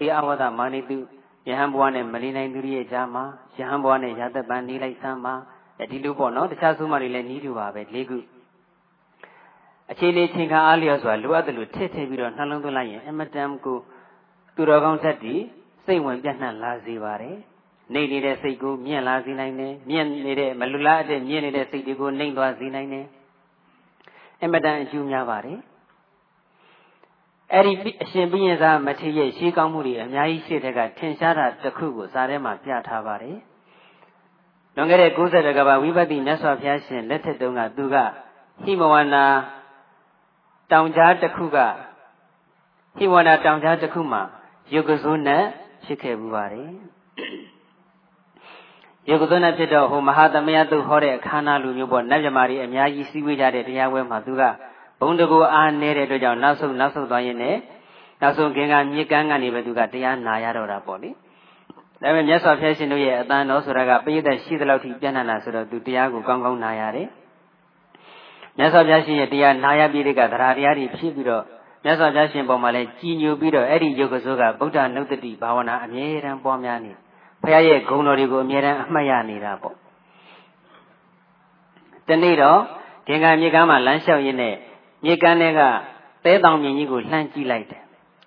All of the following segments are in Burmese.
အေအဝဒမာနိတုယဟန်ဘဝနဲ့မနေနိုင်သူရဲ့ကြားမှာယဟန်ဘဝနဲ့ရသက်ပန်နေလိုက်စမ်းပါဒီလိုပေါ့နော်တခြားဆုံးမတွေလည်းနီးတူပါပဲ၄ခုအခြေအနေချိန်ခါအားလျော်စွာလိုအပ်တယ်လို့ထည့်ထည့်ပြီးတော့နှလုံးသွင်းလိုက်ရင်အမတန်ကိုသူတော်ကောင်းသက်တည်စိတ်ဝင်ပြန့်နှံ့လာစေပါတယ်နေနေတဲ့စိတ်ကိုမြင့်လာစေနိုင်တယ်မြင့်နေတဲ့မလူလားတဲ့မြင့်နေတဲ့စိတ်တွေကိုနှိမ့်သွားစေနိုင်တယ်အမတန်အကျိုးများပါတယ် အဲ့ဒီအရှင်ဘိရင်သာမထေရရဲ့ရှေးကောင်းမှုတွေအများကြီးရှိတဲ့ကထင်ရှားတာတစ်ခုကိုစာထဲမှာပြထားပါတယ်လွန်ခဲ့တဲ့90ကဘာဝိပဿနာမြတ်စွာဘုရားရှင်လက်ထက်တုန်းကသူကဟိမဝန္နာတောင်ကြားတစ်ခုကဟိဝန္နာတောင်ကြားတစ်ခုမှာယုတ်ကစိုးနဲ့ဖြစ်ခဲ့မှုပါတယ်ယုတ်ကစိုးနဲ့ဖြစ်တော့ဟိုမဟာသမယသူဟောတဲ့အခမ်းအနားလူမျိုးပေါ့နတ်မြမာတွေအများကြီးစည်းဝေးကြတဲ့တရားပွဲမှာသူက ဘုံတကူအားနေတဲ့အတွက်ကြောင့်နောက်ဆုံးနောက်ဆုံးသွားရင်းနဲ့နောက်ဆုံးခင်ကမြေကမ်းကနေပဲသူကတရားနာရတော့တာပေါ့လေဒါပေမဲ့မြတ်စွာဘုရားရှင်တို့ရဲ့အတန်တော်ဆိုတာကပရိသတ်ရှိသလောက်ထိပြန့်နှံ့လာဆိုတော့သူတရားကိုကောင်းကောင်းနာရတယ်မြတ်စွာဘုရားရှင်ရဲ့တရားနာရပြီးတဲ့ကသရာတရားတွေဖြစ်ပြီးတော့မြတ်စွာဘုရားရှင်ပေါ်မှာလည်းကြည်ညိုပြီးတော့အဲ့ဒီယုတ်ကစိုးကဗုဒ္ဓနုတ္တိဘာဝနာအမြဲတမ်းပွားများနေဘုရားရဲ့ဂုဏ်တော်တွေကိုအမြဲတမ်းအမှတ်ရနေတာပေါ့တနေ့တော့ဒင်္ဂါမြေကမ်းမှာလမ်းလျှောက်ရင်းနဲ့ မြေကမ်းထဲကသဲတောင်မြင်ကြီးကိုလှမ်းကြည့်လိုက်တယ်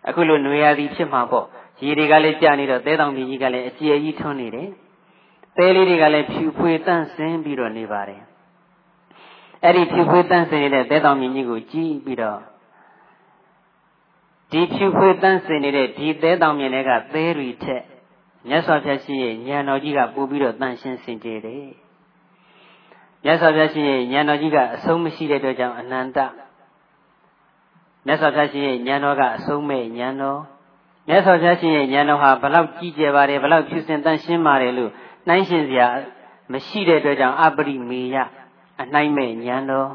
အခုလိုຫນွေရာသီဖြစ်မှာပေါ့ရေတွေကလည်းကျနေတော့သဲတောင်မြင်ကြီးကလည်းအကျယ်ကြီးထွန်းနေတယ်သဲလေးတွေကလည်းဖြူဖွေတန့်ဆင်းပြီးတော့နေပါတယ်အဲ့ဒီဖြူဖွေးတန့်စင်နေတဲ့သဲတောင်မြင့်ကြီးကိုကြည့်ပြီးတော့ဒီဖြူဖွေးတန့်စင်နေတဲ့ဒီသဲတောင်မြင့်တွေကသဲတွေထက်မြတ်စွာဘုရားရှင်ရဲ့ဉာဏ်တော်ကြီးကပို့ပြီးတော့တန့်ရှင်းစင်ကြယ်တယ်မြတ်စွာဘုရားရှင်ရဲ့ဉာဏ်တော်ကြီးကအဆုံးမရှိတဲ့အတွက်ကြောင့်အနန္တ မြတ်စွာဘုရားရှင်ရဲ့ဉာဏ်တော်ကအဆုံးမဲ့ဉာဏ်တော်မြတ်စွာဘုရားရှင်ရဲ့ဉာဏ်တော်ဟာဘလောက်ကြီးကျယ်ပါတယ်ဘလောက်ဖြူစင်တန့်ရှင်းပါတယ်လို့နှိုင်းရှင်စရာမရှိတဲ့အတွက်ကြောင့်အပရိမေယအနှိုင်းမဲ့ဉာဏ်တော်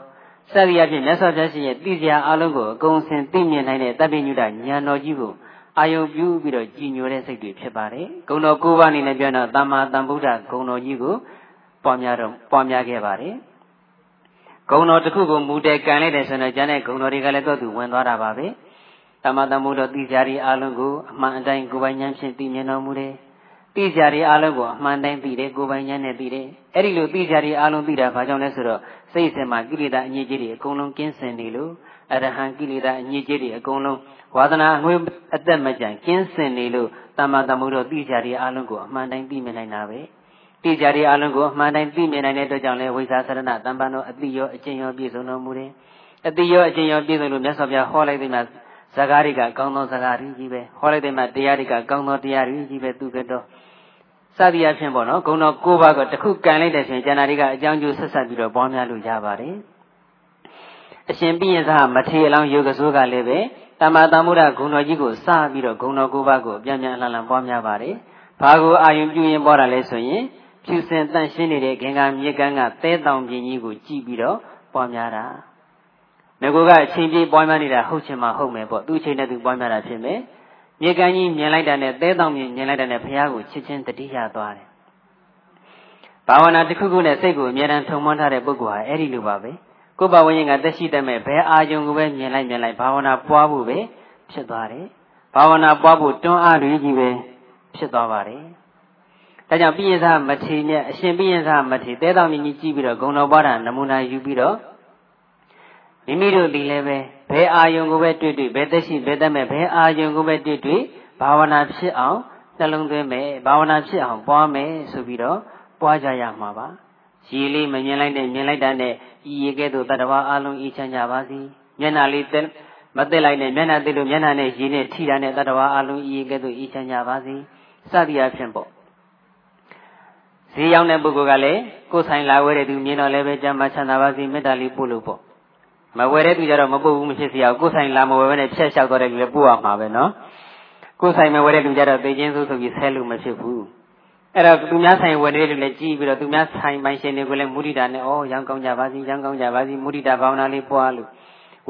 စသည်အဖြစ်မြတ်စွာဘုရားရှင်ရဲ့သိစရာအလုံးကိုအကုန်စင်သိမြင်နိုင်တဲ့တပ်ပိညုတဉာဏ်တော်ကြီးကိုအာယုံပြုပြီးတော့ကြည်ညိုတဲ့စိတ်တွေဖြစ်ပါတယ်။ဂုဏ်တော်၉ပါးအနေနဲ့ပြောတော့တမ္မာတမ္ဗုဒ္ဓဂုဏ်တော်ကြီးကိုပွားများတော့ပွားများခဲ့ပါတယ်။ ဂုဏ်တော်တစ်ခုကိုမူတဲ့ကံလိုက်တယ်ဆိုတော့ကျန်တဲ့ဂုဏ်တော်တွေကလည်းတော့သူဝင်သွားတာပါပဲ။တမ္မာတမ္ဗုဒ္ဓသိစရာတွေအလုံးကိုအမှန်အတိုင်းကိုယ်ပိုင်ဉာဏ်ဖြင့်သိမြင်တော်မူတယ်။သိကြတွေအားလုံးကိုအမှန်တိုင်းသိတယ်ကိုယ်ပိုင်ဉာဏ်နဲ့သိတယ်အဲ့ဒီလိုသိကြတွေအားလုံးသိတာဘာကြောင့်လဲဆိုတော့စိတ်ဆင်မှာကိလေသာအညစ်အကြေးတွေအကုန်လုံးကင်းစင်နေလို့အရဟံကိလေသာအညစ်အကြေးတွေအကုန်လုံးဝါသနာအငွေအသက်မကြံကင်းစင်နေလို့တမ္မာတမှုတို့သိကြတွေအားလုံးကိုအမှန်တိုင်းသိမြင်နိုင်တာပဲ သိကြတွေအားလုံးကိုအမှန်တိုင်းသိမြင်နိုင်တဲ့အတွက်ကြောင့်လဲဝိဇာသရဏတမ္ပန်တို့အတိရောအကျင့်ရောပြည့်စုံတော်မူတယ်အတိရောအကျင့်ရောပြည့်စုံလို့မြတ်စွာဘုရားဟောလိုက်တဲ့မှာဇဂါရိကကောင်းသောဇဂါရိကြီးပဲဟောလိုက်တဲ့မှာတရားတွေကကောင်းသောတရားတွေကြီးပဲသူကတော့စသည်အဖြစ်ပေါ့နော်ဂုံတော်၉ပါးကတခုကန်လိုက်တဲ့ဆိုရင်ကျန်တာတွေကအကြောင်းကျိုးဆက်ဆက်ပြီးတော့ပွားများလို့ရပါတယ်အရှင်ပြင်းစားမထေရလောင်းယောဂဆိုးကလည်းပဲတမ္မာတမ္မုဒ္ဒဂုံတော်ကြီးကိုစပြီးတော့ဂုံတော်၉ပါးကိုအပြန်ပြန်အလှလှပွားများပါတယ်ဘာကိုအာယုံပြုရင်ပွားတာလဲဆိုရင် ဖြူစင်တန့်ရှင်းနေတဲ့ဂင်္ဂာမြေကမ်းကသဲတောင်ပြင်းကြီးကိုကြည့်ပြီးတော့ပွားများတာငကိုကအချိန်ပြေးပွားများနေတာဟုတ်ချင်မှဟုတ်မယ်ပေါ့သူ့အချိန်နဲ့သူပွားများတာဖြစ်မယ်မြေကမ်းကြီးမြင်လိုက်တာနဲ့သဲတောင်မြင်မြင်လိုက်တာနဲ့ဘုရားကိုချစ်ချင်းတတိယသွားတယ်ဘာဝနာတစ်ခုခုနဲ့စိတ်ကိုအမြဲတမ်းထုံမွန်းထားတဲ့ပုဂ္ဂိုလ်ဟာအဲ့ဒီလိုပါပဲကိုယ်ပါဝိညာဉ်ကတက်ရှိတတ်မဲ့ဘယ်အာယုံကိုပဲမြင်လိုက်မြင်လိုက်ဘာဝနာပွားဖို့ပဲဖြစ်သွားတယ်ဘာဝနာပွားဖို့တွန်းအားတွေကြီးပဲဖြစ်သွားပါတယ် ဒါကြောင့်ပြည့်စားမထေမြတ်အရှင်ပြည့်စားမထေတဲတော်မြင့်ကြီးကြည့်ပြီးတော့ဂုံတော်ပွားတာနမူနာယူပြီးတော့မိမိတို့ဒီလည်းပဲဘယ်အာယုံကိုပဲတွေ့တွေ့ဘယ်သက်ရှိဘယ်သက်မဲ့ဘယ်အာယုံကိုပဲတွေ့တွေ့ဘာဝနာဖြစ်အောင်နှလုံးသွင်းမယ်ဘာဝနာဖြစ်အောင်ပွားမယ်ဆိုပြီးတော့ပွားကြရမှာပါရည်လေးမမြင်လိုက်နဲ့မြင်လိုက်တာနဲ့ဤရေကဲ့သို့တတ္တဝါအလုံးဤချမ်းကြပါစေမျက်နှာလေးတက်မတက်လိုက်နဲ့မျက်နှာတက်လို့မျက်နှာနဲ့ရည်နဲ့ထိတာနဲ့တတ္တဝါအလုံးဤရေကဲ့သို့ဤချမ်းကြပါစေစသည်အဖြစ်ပေါ့ ဈေးရောက်တဲ့ပုဂ္ဂိုလ်ကလည်းကိုယ်ဆိုင်လာဝဲတဲ့သူမြင်တော့လည်းပဲကြမ်းမှချမ်းသာပါစေမေတ္တာလေးပို့လို့ပေါ့မဝယ်တဲ့သူကြတော့မပုတ်ဘူးမဖြစ်စီအောင်ကိုယ်ဆိုင်လာမဝယ်ဘဲနဲ့ဖြတ်လျှောက်တော့တဲ့လူလည်းပို့ရမှာပဲနော်ကိုယ်ဆိုင်မဝယ်တဲ့လူကြတော့သိချင်းဆိုဆိုပြီးဆဲလို့မဖြစ်ဘူးအဲ့တော့သူများဆိုင်ဝယ်နေတဲ့လူလည်းကြည့်ပြီးတော့သူများဆိုင်ပိုင်ရှင်တွေကိုလည်းမုဒိတာနဲ့ဩရောင်းကောင်းကြပါစီရောင်းကောင်းကြပါစီမုဒိတာဘာဝနာလေးပွားလို့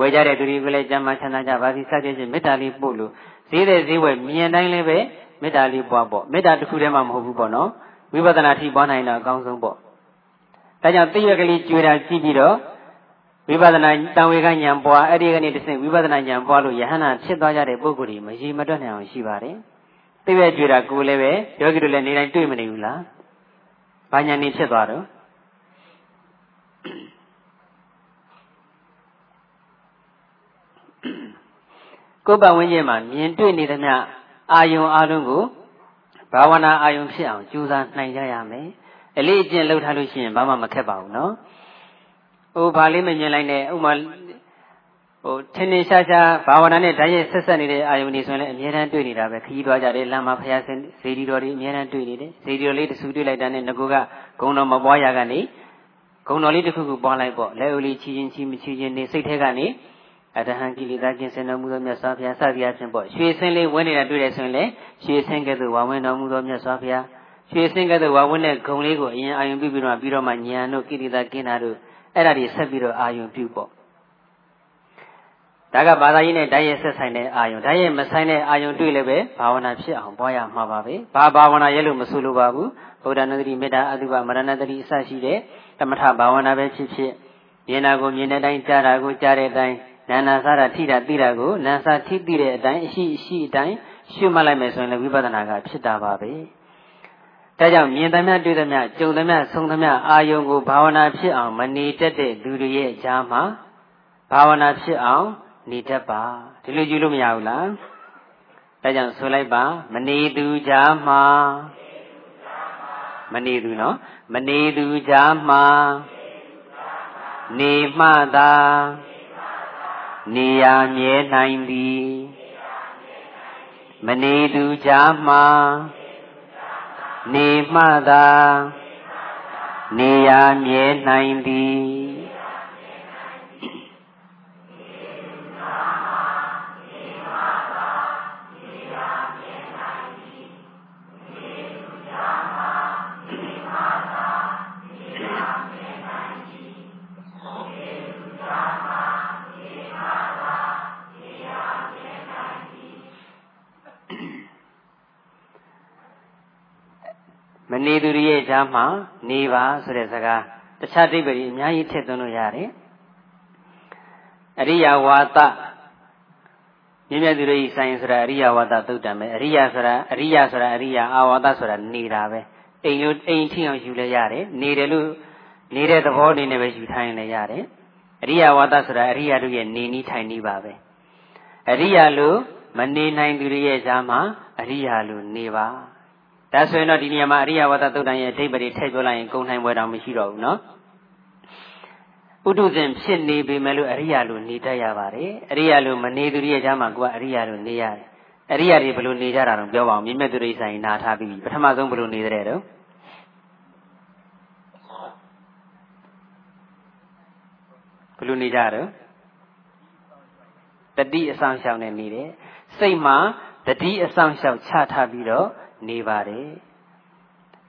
ဝယ်ကြတဲ့သူတွေကလည်းကြမ်းမှချမ်းသာကြပါစီစသဖြင့်မေတ္တာလေးပို့လို့ဈေးတဲ့ဈေးဝယ်မြင်တိုင်းလည်းပဲမေတ္တာလေးပွားပေါ့မေတ္တာတစ်ခုတည်းမှမဟုတ်ဘူးပေါ့နော် ဝိပဿနာထိပွားနိုင်တာအကောင်းဆုံးပေါ့ဒါကြောင့်သိရကလေးကျွေးတာကြည့်ပြီးတော့ဝိပဿနာတံဝေကဉာဏ်ပွားအဲ့ဒီကနေတစ်ဆင့်ဝိပဿနာဉာဏ်ပွားလို့ယဟန္တာဖြစ်သွားကြတဲ့ပုဂ္ဂိုလ်တွေမရေမတွက်နိုင်အောင်ရှိပါတယ်သိပဲကြွတာကိုလည်းပဲယောဂီတို့လည်းနေတိုင်းတွေ့မနေဘူးလားဘာညာနေဖြစ်သွားတော့ကိုယ်ပတ်ဝန်းကျင်မှာမြင်တွေ့နေသမျှအာယုံအာလုံးကို ဘာဝနာအာယုံဖြစ်အောင်ကြိုးစားနိုင်ကြရမယ်အလေးအကျင့်လုပ်ထားလို့ရှိရင်ဘာမှမခက်ပါဘူးနော်ဟိုဘာလေးမမြင်လိုက်နဲ့ဥမာဟိုထင်းထင်းရှားရှားဘာဝနာနဲ့ဓာတ်ရိုက်ဆက်ဆက်နေတဲ့အာယုန်တွေဆိုရင်လည်းအများတန်းတွေ့နေတာပဲခရီးသွားကြတယ်လမ်းမှာဖျားစင်ဇေဒီတော်တွေအများတန်းတွေ့နေတယ်ဇေဒီတော်လေးတစ်ဆူတွေ့လိုက်တာနဲ့ငကူကဂုံတော်မပွားရကနေဂုံတော်လေးတစ်ခုခုပွားလိုက်ပေါ့လက်ဦးလေးချီချင်းချီမချီချင်းနေစိတ်ထဲကနေ အတဟံကိလေသာကင်းစင်တော်မူသောမြတ်စွာဘုရားစသည်အချင်းပေါ့ရွှေစင်းလေးဝင်းနေတာတွေ့တယ်ဆိုရင်လည်းရွှေစင်းကဲ့သို့ဝါဝင်တော်မူသောမြတ်စွာဘုရားရွှေစင်းကဲ့သို့ဝါဝင်တဲ့ဂုံလေးကိုအရင်အာယုံပြုပြီးတော့ပြီးတော့မှဉာဏ်တို့ကိလေသာကင်းတာတို့အဲ့ဒါတွေဆက်ပြီးတော့အာယုံပြုပေါ့ဒါကဘာသာရေးနဲ့ဓာတ်ရဲ့ဆက်ဆိုင်တဲ့အာယုံဓာတ်ရဲ့မဆိုင်တဲ့အာယုံတွေ့လည်းပဲဘာဝနာဖြစ်အောင်ပွားရမှာပါပဲဘာဘာဝနာရဲ့လို့မဆိုလိုပါဘူးဗုဒ္ဓနုတ္တိမေတ္တာအတုပမရဏတတိအစရှိတဲ့သမထဘာဝနာပဲဖြစ်ဖြစ်မြင်တာကိုမြင်တဲ့အတိုင်းကြားတာကိုကြားတဲ့အတိုင်း နာနာစားတာထိတာသိတာကိုနာစာထိသိတဲ့အတိုင်းအရှိအရှိအတိုင်းရှုမှတ်လိုက်မယ်ဆိုရင်လည်းဝိပဿနာကဖြစ်တာပါပဲဒါကြောင့်မြင်သမျှတွေ့သမျှကြုံသမျှဆုံသမျှအာယုံကိုဘာဝနာဖြစ်အောင်မနေတတ်တဲ့လူတွေရဲ့အကြားမှာဘာဝနာဖြစ်အောင်နေတတ်ပါဒီလိုယူလို့မရဘူးလားဒါကြောင့်ဆိုလိုက်ပါမနေသူကြားမှာမနေသူနော်မနေသူကြားမှာနေမှသာ နေရမြဲနိုင်သည်မနေသူကြားမှာနေမှသာနေရမြဲနိုင်သည် ရဲ့ကြားမှာနေပါဆိုတဲ့စကားတခြားတိပ္ပယ်အများကြီးထည့်သွင်းလို့ရတယ်အရိယဝါဒမြင့်မြတ်သူတွေဆိုင်ဆိုတာအရိယဝါဒသုတ်တံပဲအရိယဆိုတာအရိယဆိုတာအရိယအာဝါဒဆိုတာနေတာပဲအိမ်လို့အိမ်ထီအောင်ယူလဲရတယ်နေတယ်လို့နေတဲ့သဘောအနေနဲ့ပဲယူထိုင်လဲရတယ်အရိယဝါဒဆိုတာအရိယတို့ရဲ့နေနည်းထိုင်နည်းပါပဲအရိယလို့မနေနိုင်သူတွေရဲ့ဈာမှာအရိယလို့နေပါ ဒါဆိုရင်တော့ဒီနေရာမှာအရိယဝတ္တသုတ်တန်ရဲ့အဓိပ္ပာယ်ထည့်ပြောလိုက်ရင်ဂုံနိုင်ပွဲတောင်မရှိတော့ဘူးနော်ဥဒုဇဉ်ဖြစ်နေပေမဲ့လို့အရိယာလိုနေတတ်ရပါတယ်အရိယာလိုမနေသူတွေရဲ့ဈာမှာကိုကအရိယာလိုနေရတယ်အရိယာတွေဘယ်လိုနေကြတာတော့ပြောပါအောင်မြင့်မြတ်သူတွေဆိုင်နာထားပြီးပထမဆုံးဘယ်လိုနေတဲ့တော့ဘယ်လိုနေကြတော့တတိအဆောင်ရှောင်နေနေတယ်စိတ်မှာတတိအဆောင်ရှောင်ချထားပြီးတော့ နေပါတယ်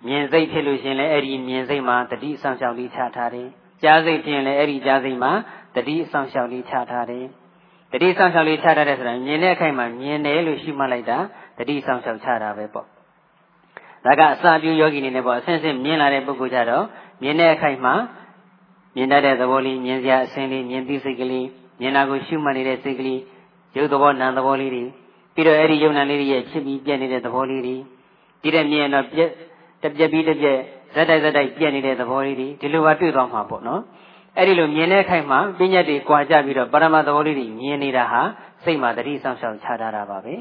မြင်စိတ်ဖြစ်လို့ရှင်လည်းအဲ့ဒီမြင်စိတ်မှာတတိအဆောင်ရှောင်လေးချထားတယ်ကြားစိတ်ဖြစ်ရင်လည်းအဲ့ဒီကြားစိတ်မှာတတိအဆောင်ရှောင်လေးချထားတယ်တတိဆောင်ရှောင်လေးချထားတယ်ဆိုတာမြင်တဲ့အခိုက်မှာမြင်တယ်လို့ရှုမှတ်လိုက်တာတတိဆောင်ရှောင်ချတာပဲပေါ့ဒါကအစာပြူယောဂီနေနဲ့ပေါ့အဆင့်ဆင့်မြင်လာတဲ့ပုဂ္ဂိုလ်ကြတော့မြင်တဲ့အခိုက်မှာမြင်တတ်တဲ့သဘောလေးမြင်စရာအဆင်းလေးမြင်သိစိတ်ကလေးမြင်တာကိုရှုမှတ်နေတဲ့စိတ်ကလေးရုပ်သဘောနာမ်သဘောလေးတွေပြီးတော့အဲ့ဒီယုံနာလေးတွေရဲ့ဖြစ်ပြီးပြည့်နေတဲ့သဘောလေးတွေ ဒီတဲ့မြင်တော့ပြက်တပြက်ပြီးတပြက်ဇက်တိုက်ဇက်တိုက်ပြက်နေတဲ့သဘောလေးတွေဒီလိုပါတွေ့သွားမှာပေါ့နော်အဲ့ဒီလိုမြင်တဲ့ခိုက်မှာပညာတွေကြွာကြပြီးတော့ပရမသဘောလေးတွေမြင်နေတာဟာစိတ်မှာတတိဆောင်ဆောင်ချထားတာပါပဲ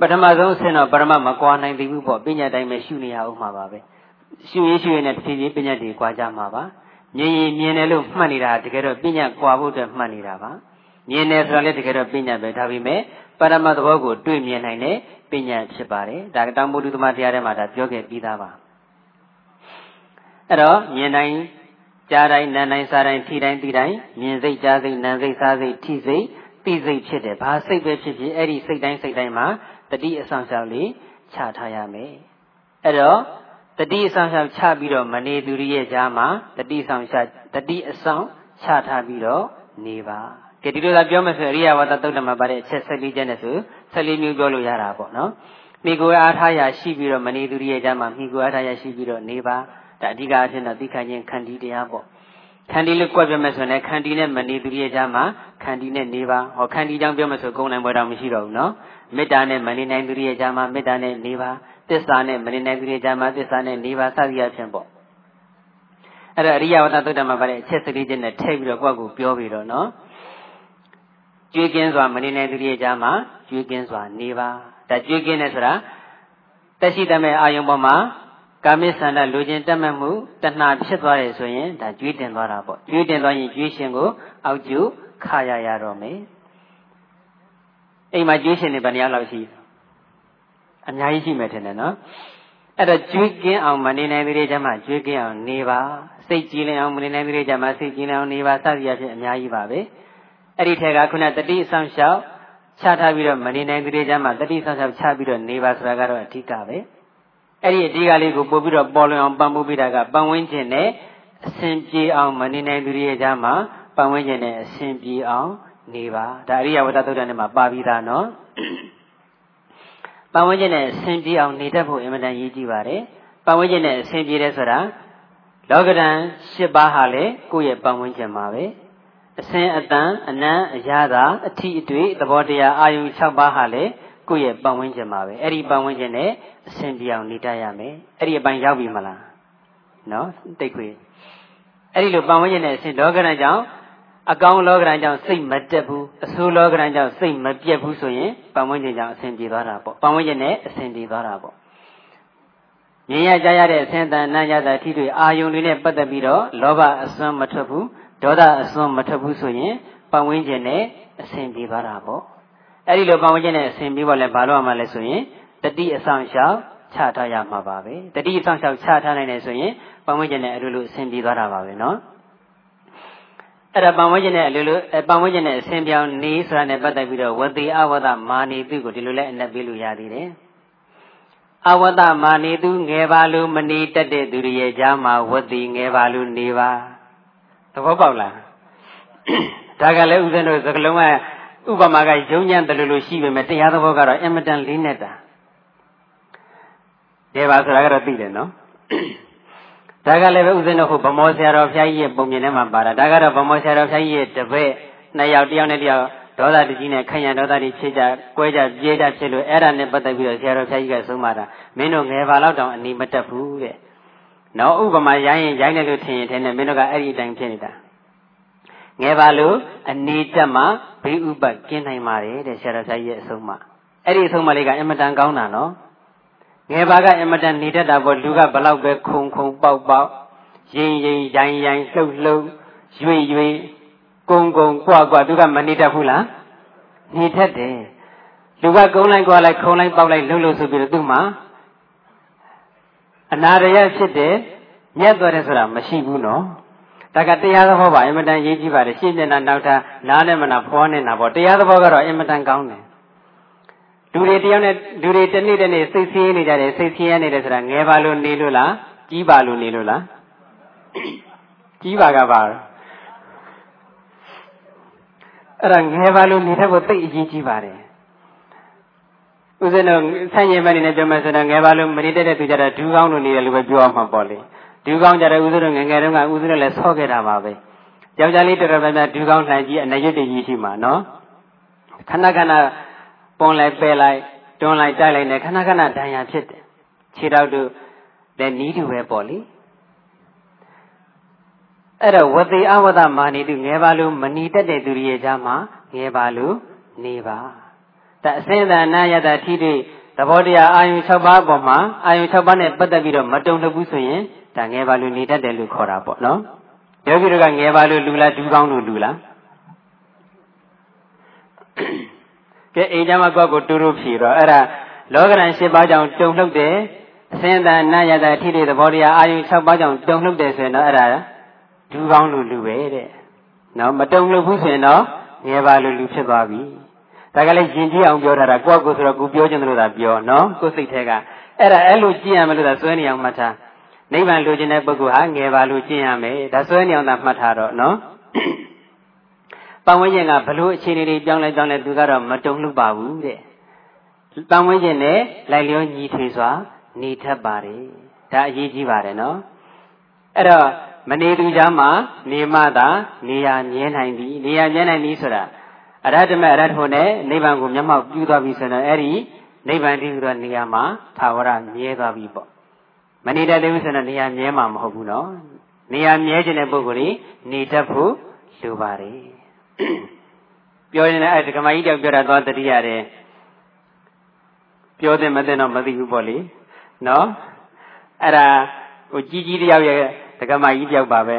ပထမဆုံးဆင်းတော့ပရမမကွာနိုင်သေးဘူးပေါ့ပညာတိုင်းပဲရှုနေရအောင်မှာပါပဲရှုရင်းရှုရင်းနဲ့တစ်ဖြည်းဖြည်းပညာတွေကြွာကြမှာပါမြင်ရင်မြင်တယ်လို့မှတ်နေတာတကယ်တော့ပညာကြွာဖို့အတွက်မှတ်နေတာပါမြင်တယ်ဆိုတာလည်းတကယ်တော့ပညာပဲဒါပေမဲ့ ပရမသဘောကိုတွေ့မြင်နိုင်တဲ့ပညာဖြစ်ပါတယ်ဒါတောင်ဘုဒ္ဓသမတရားထဲမှာဒါပြောခဲ့ပြီးသားပါအဲ့တော့မြင်တိုင်းကြားတိုင်းနားတိုင်းစားတိုင်းထိတိုင်းသိတိုင်းမြင်စိတ်ကြားစိတ်နားစိတ်စားစိတ်ထိစိတ်သိစိတ်ဖြစ်တယ်ဘာစိတ်ပဲဖြစ်ဖြစ်အဲ့ဒီစိတ်တိုင်းစိတ်တိုင်းမှာတတိအဆောင်ရှောက်လေးချထားရမယ်အဲ့တော့တတိအဆောင်ရှောက်ချပြီးတော့မနေသူရဲ့ကြားမှာတတိဆောင်ရှောက်တတိအဆောင်ချထားပြီးတော့နေပါ ကဲဒီလိုသာပြောမယ်ဆိုအရိယဝတ္တသုတ်တမှာပါတဲ့အချက်14ချက်နဲ့ဆို14မျိုးပြောလို့ရတာပေါ့နော်မိကိုအားထားရရှိပြီးတော့မနေသူရဲ့ကြမှာမိကိုအားထားရရှိပြီးတော့နေပါဒါအဓိကအဖြစ်တော့သိခံခြင်းခန္တီတရားပေါ့ခန္တီလို့ကြွက်ပြမယ်ဆိုရင်ခန္တီနဲ့မနေသူရဲ့ကြားမှာခန္တီနဲ့နေပါဟောခန္တီကြောင့်ပြောမယ်ဆိုကုံနိုင်ပွဲတော့မရှိတော့ဘူးနော်မေတ္တာနဲ့မနေနိုင်သူရဲ့ကြားမှာမေတ္တာနဲ့နေပါသစ္စာနဲ့မနေနိုင်သူရဲ့ကြားမှာသစ္စာနဲ့နေပါစသည်အဖြစ်ပေါ့အဲ့ဒါအရိယဝတ္တသုတ္တမှာပါတဲ့အချက်စလေးချင်းနဲ့ထည့်ပြီးတော့ကိုယ့်ကိုပြောပြီးတော့နော် ကြွေးကင်းစွာမနေနိုင်သူရဲ့ကြားမှာကြွေးကင်းစွာနေပါဒါကြွေးကင်းတယ်ဆိုတာတက်ရှိတမဲ့အာယုံပေါ်မှာကာမိဆန္ဒလူချင်းတက်မှတ်မှုတဏှာဖြစ်သွားတယ်ဆိုရင်ဒါကြွေးတင်သွားတာပေါ့ကြွေးတင်သွားရင်ကြွေးရှင်ကိုအောက်ကျခါရရတော့မယ်အိမ်မှာကြွေးရှင်နေဘယ်နှယောက်လောက်ရှိအများကြီးရှိမယ်ထင်တယ်နော်အဲ့တော့ကြွေးကင်းအောင်မနေနိုင်သေးတဲ့ကျမှကြွေးကင်းအောင်နေပါစိတ်ကြည်လင်အောင်မနေနိုင်သေးတဲ့ကျမှစိတ်ကြည်လင်အောင်နေပါစသည်အဖြစ်အများကြီးပါပဲ အဲ့ဒီထက်ကခုနတတိအဆောင်လျှောက်ချထားပြီးတော့မနေနိုင်သေးတဲ့ကျမှတတိဆောင်လျှောက်ချပြီးတော့နေပါဆိုတာကတော့အဓိကပဲအဲ့ဒီအဓိကလေးကိုပို့ပြီးတော့ပေါ်လွင်အောင်ပံ့ပိုးပေးတာကပန်ဝင်းခြင်းနဲ့အစဉ်ပြေအောင်မနေနိုင်သူတွေရဲ့ကြားမှာပန်ဝင်းခြင်းနဲ့အစဉ်ပြေအောင်နေပါဒါအရိယဝတ္တသုတ္တန်ထဲမှာပါပြီးသားနော်ပန်ဝင်းခြင်းနဲ့အစဉ်ပြေအောင်နေတတ်ဖို့အင်မတန်ရည်ကြီးပါတယ်ပန်ဝင်းခြင်းနဲ့အစဉ်ပြေတဲ့ဆိုတာလောကဓာတ်၈ပါးဟာလေကိုယ့်ရဲ့ပန်ဝင်းခြင်းမှာပဲ အစဉ်အတန်အနံအရာသာအထီးအတွေ့သဘောတရားအာယုံ၆ပါးဟာလေကိုယ့်ရဲ့ပတ်ဝန်းကျင်မှာပဲအဲ့ဒီပတ်ဝန်းကျင်နဲ့အဆင်ပြေအောင်နေတတ်ရမယ်အဲ့ဒီအပိုင်းရောက်ပြီမလားနော်တိတ်ခွေအဲ့ဒီလိုပတ်ဝန်းကျင်နဲ့အဆင်လောကရန်ကြောင့်အကောင်လောကရန်ကြောင့်စိတ်မတက်ဘူးအဆိုးလောကရန်ကြောင့်စိတ်မပြတ်ဘူးဆိုရင်ပတ်ဝန်းကျင်ကြောင့်အဆင်ပြေသွားတာပေါ့ပတ်ဝန်းကျင်နဲ့အဆင်ပြေသွားတာပေါ့မြင်ရကြရတဲ့အဆင်တန်နာရတာထိတွေ့အာယုန်တွေနဲ့ပတ်သက်ပြီးတော့လောဘအစွမ်းမထွက်ဘူး ဒေါသအစွန်းမထွက်ဘူးဆိုရင်ပတ်ဝန်းကျင်နဲ့အဆင်ပြေပါတာပေါ့အဲ့ဒီလိုပတ်ဝန်းကျင်နဲ့အဆင်ပြေပါလဲဘာလို့ရမှာလဲဆိုရင်တတိအဆောင်ရှောက်ချထားရမှာပါပဲတတိအဆောင်ရှောက်ချထားနိုင်တယ်ဆိုရင်ပတ်ဝန်းကျင်နဲ့အလိုလိုအဆင်ပြေသွားတာပါပဲနော်အဲ့ဒါပံဝဲခြင်းနဲ့အလိုလိုပံဝဲခြင်းနဲ့အစဉ်ပြောင်းနေဆိုတာနဲ့ပတ်သက်ပြီးတော့ဝတိအဝဒမာနေသူကိုဒီလိုလဲအနက်ပေးလို့ရသေးတယ်။အဝဒမာနေသူငယ်ပါလို့မနေတတ်တဲ့သူတွေရဲ့ကြားမှာဝတိငယ်ပါလို့နေပါ သဘောပေါက်လားဒါကလည်းဥစဉ်တို့စကလုံးကဥပမာကယုံညံ့တယ်လို့လို့ရှိပေမဲ့တရားသဘောကတော့အင်မတန်လေးနေတာဒါပါဆိုတာကတော့သိတယ်နော်ဒါကလည်းပဲဥစဉ်တော့ဟိုဗမောဆရာတော်ဘုရားကြီးရဲ့ပုံမြင်ထဲမှာပါတာဒါကတော့ဗမောဆရာတော်ဘုရားကြီးရဲ့တပည့်နှစ်ယောက်တယောက်နဲ့တယောက်ဒေါသတကြီးနဲ့ခရံဒေါသကြီးဖြစ်ကြကွဲကြပြေးကြဖြစ်လို့အဲ့ဒါနဲ့ပတ်သက်ပြီးတော့ဆရာတော်ဘုရားကြီးကဆုံးမတာမင်းတို့ငယ်ပါတော့တောင်အနီမတက်ဘူးတဲ့ နော်ဥပမာရိုင်းရင်ရိုင်းတယ်လို့ထင်ရင်ထင်တယ်မင်းတို့ကအဲ့ဒီအတိုင်းဖြစ်နေတာငယ်ပါလို့အနေတက်မှဘေးဥပတ်ကျင်းနိုင်ပါတယ်တဲ့ဆရာတော်ဆရာကြီးရဲ့အဆုံးအမအဲ့ဒီအဆုံးအမလေးကအင်မတန်ကောင်းတာနော်ငယ်ပါကအင်မတန်နေတတ်တာပေါ့လူကဘလောက်ပဲခုံခုံပေါက်ပေါက်ရင်ရင်ရိုင်းရိုင်းလှုပ်လှုပ်ရွေရွေကုံကုံကွာကွာသူကမနေတတ်ဘူးလားနေတတ်တယ်လူကကုန်းလိုက်ကွာလိုက်ခုံလိုက်ပေါက်လိုက်လှုပ်လှုပ်ဆိုပြီးတော့သူ့မှာ အနာရယဖြစ်တယ်ညက်သွားတယ်ဆိုတာမရှိဘူးနော်ဒါကတရားသဘောပါအင်မတန်ရေးကြည့်ပါတယ်ရှင်းနေတာနောက်တာနားနဲ့မနာဖောနေတာပေါ့တရားသဘောကတော့အင်မတန်ကောင်းတယ်လူတွေတယောက်နဲ့လူတွေတနေ့တနေ့စိတ်ဆင်းနေကြတယ်စိတ်ဆင်းရနေတယ်ဆိုတာငယ်ပါလို့နေလို့လားကြီးပါလို့နေလို့လားကြီးပါကပါအဲ့ဒါငယ်ပါလို့နေတဲ့ကိုသိအရေးကြီးပါတယ် ဥစဉ်တော့ဆန့်ကျင်ဘက်နေနဲ့ပြောမယ်ဆိုတော့ငယ်ပါလို့မနေတဲ့တဲ့သူကြတော့ဒူးကောင်းလို့နေတယ်လို့ပဲပြောအောင်မှာပေါ့လေဒူးကောင်းကြတဲ့ဥစဉ်တော့ငယ်ငယ်တုန်းကဥစဉ်တော့လည်းဆော့ခဲ့တာပါပဲယောက်ျားလေးတော်တော်များများဒူးကောင်းနိုင်ကြီးအနရွတ်တကြီးရှိမှာနော်ခဏခဏပွန်လိုက်ပယ်လိုက်တွန်းလိုက်တိုက်လိုက်နဲ့ခဏခဏဒဏ်ရာဖြစ်တယ်ခြေထောက်တို့လည်းနီးတူပဲပေါ့လေအဲ့တော့ဝတိအဝဒမာနီတုငယ်ပါလို့မနီတက်တဲ့သူတွေရဲ့ကြားမှာငယ်ပါလို့နေပါ ဒါအစင်းသာနာယတာထိတွေ့သဘောတရားအာယု6ပါးပေါ်မှာအာယု6ပါးနဲ့ပတ်သက်ပြီးတော့မတုံ့လှဘူးဆိုရင်ဒါငယ်ပါလို့နေတတ်တယ်လို့ခေါ်တာပေါ့နော်ယောဂီတို့ကငယ်ပါလို့လူလားဒူးကောင်းလို့လူလားကဲအိမ်ကျမကောက်ကိုတူတူဖြေတော့အဲ့ဒါလောကရန်၈ပါးကြောင့်တုံ့လှုပ်တယ်အစင်းသာနာယတာထိတဲ့သဘောတရားအာယု6ပါးကြောင့်တုံ့လှုပ်တယ်ဆိုရင်တော့အဲ့ဒါဒူးကောင်းလို့လူပဲတဲ့နော်မတုံ့လှုပ်ဘူးဆိုရင်တော့ငယ်ပါလို့လူဖြစ်သွားပြီ ဒါကလည်းယဉ်ကျေးအောင်ပြောထားတာကိုယ့်ကိုယ်ဆိုတော့ကိုပြောချင်တယ်လို့သာပြောနော်ကိုယ်စိတ်ထဲကအဲ့ဒါအဲ့လိုကြည့်ရမယ်လို့သာစွဲနေအောင်မှတ်ထားနိဗ္ဗာန်လိုချင်တဲ့ပုဂ္ဂိုလ်ဟာငယ်ပါလို့ကျင့်ရမယ်ဒါစွဲနေအောင်သာမှတ်ထားတော့နော်ပတ်ဝန်းကျင်ကဘလို့အခြေအနေတွေပြောင်းလဲပြောင်းလဲသူကတော့မတုံ့လှပါဘူးတဲ့ပတ်ဝန်းကျင်နဲ့လိုက်လျောညီထွေစွာနေထပ်ပါတယ်ဒါအရေးကြီးပါတယ်နော်အဲ့တော့မနေသူကြမှာနေမသာနေရမြဲနိုင်သည်နေရမြဲနိုင်သည်ဆိုတာ အရဟတမေအရဟတဖို့နဲ့နိဗ္ဗာန်ကိုမျက်မှောက်ပြုသွားပြီဆိုတော့အဲ့ဒီနိဗ္ဗာန်တည်းဆိုတော့နေရာမှာသာဝရမြဲသွားပြီပေါ့မနေတတ်သေးဘူးဆိုတော့နေရာမြဲမှာမဟုတ်ဘူးနော်နေရာမြဲခြင်းတဲ့ပုဂ္ဂိုလ်ကြီးနေတတ်ဖို့လိုပါတယ်ပြောရင်လည်းအဲ့ဒီကမကြီးတောင်ပြောတာသွားတတိရတယ်ပြောတယ်မသိတော့မသိဘူးပေါ့လေနော်အဲ့ဒါဟိုကြီးကြီးတယောက်ရဲ့ဒကမကြီးတယောက်ပါပဲ